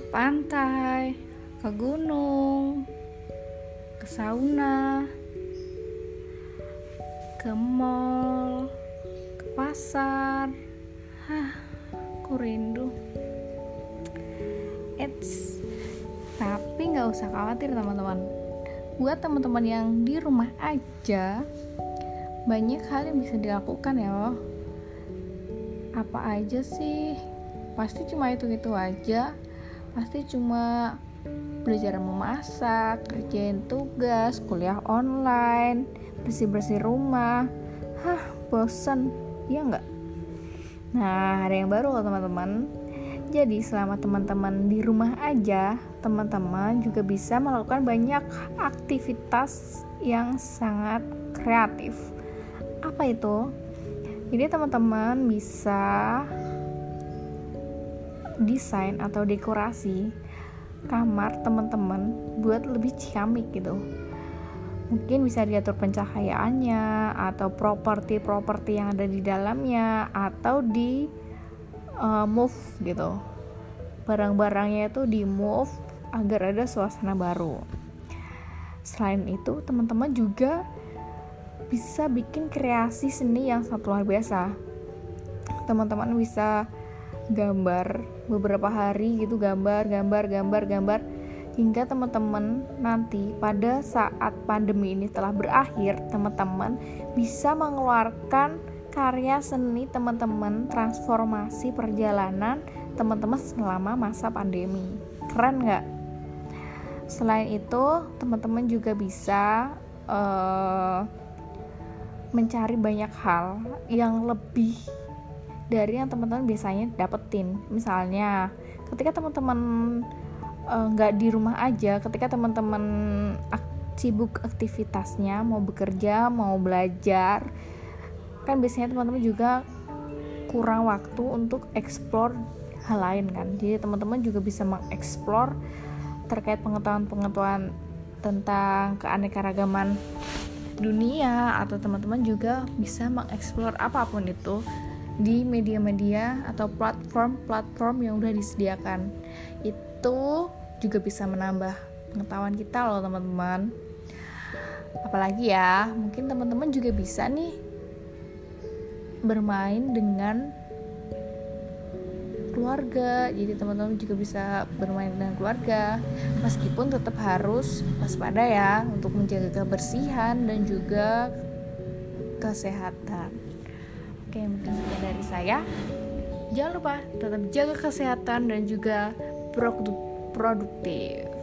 pantai, ke gunung, ke sauna, ke mall, ke pasar. Hah, aku rindu. It's tapi nggak usah khawatir teman-teman. Buat teman-teman yang di rumah aja, banyak hal yang bisa dilakukan ya loh. Apa aja sih? Pasti cuma itu-itu aja. Pasti cuma belajar memasak, kerjain tugas, kuliah online, bersih-bersih rumah. Hah, bosen. Iya nggak? Nah, ada yang baru loh teman-teman. Jadi selama teman-teman di rumah aja, teman-teman juga bisa melakukan banyak aktivitas yang sangat kreatif. Apa itu? Jadi teman-teman bisa desain atau dekorasi kamar teman-teman buat lebih ciamik gitu. Mungkin bisa diatur pencahayaannya atau properti-properti yang ada di dalamnya atau di uh, move gitu. Barang-barangnya itu di move agar ada suasana baru. Selain itu teman-teman juga bisa bikin kreasi seni yang sangat luar biasa. Teman-teman bisa gambar beberapa hari gitu gambar gambar gambar gambar hingga teman-teman nanti pada saat pandemi ini telah berakhir teman-teman bisa mengeluarkan karya seni teman-teman transformasi perjalanan teman-teman selama masa pandemi. Keren nggak? Selain itu teman-teman juga bisa uh, mencari banyak hal yang lebih dari yang teman-teman biasanya dapetin. Misalnya ketika teman-teman Eh, nggak uh, di rumah aja ketika teman-teman ak sibuk aktivitasnya mau bekerja mau belajar kan biasanya teman-teman juga kurang waktu untuk explore hal lain kan. Jadi teman-teman juga bisa mengeksplor terkait pengetahuan-pengetahuan tentang keanekaragaman dunia atau teman-teman juga bisa mengeksplor apa pun itu di media-media atau platform-platform yang udah disediakan. Itu juga bisa menambah pengetahuan kita loh teman-teman. Apalagi ya mungkin teman-teman juga bisa nih bermain dengan keluarga. Jadi teman-teman juga bisa bermain dengan keluarga. Meskipun tetap harus waspada ya untuk menjaga kebersihan dan juga kesehatan. Oke mungkin sekian dari saya. Jangan lupa tetap jaga kesehatan dan juga produktif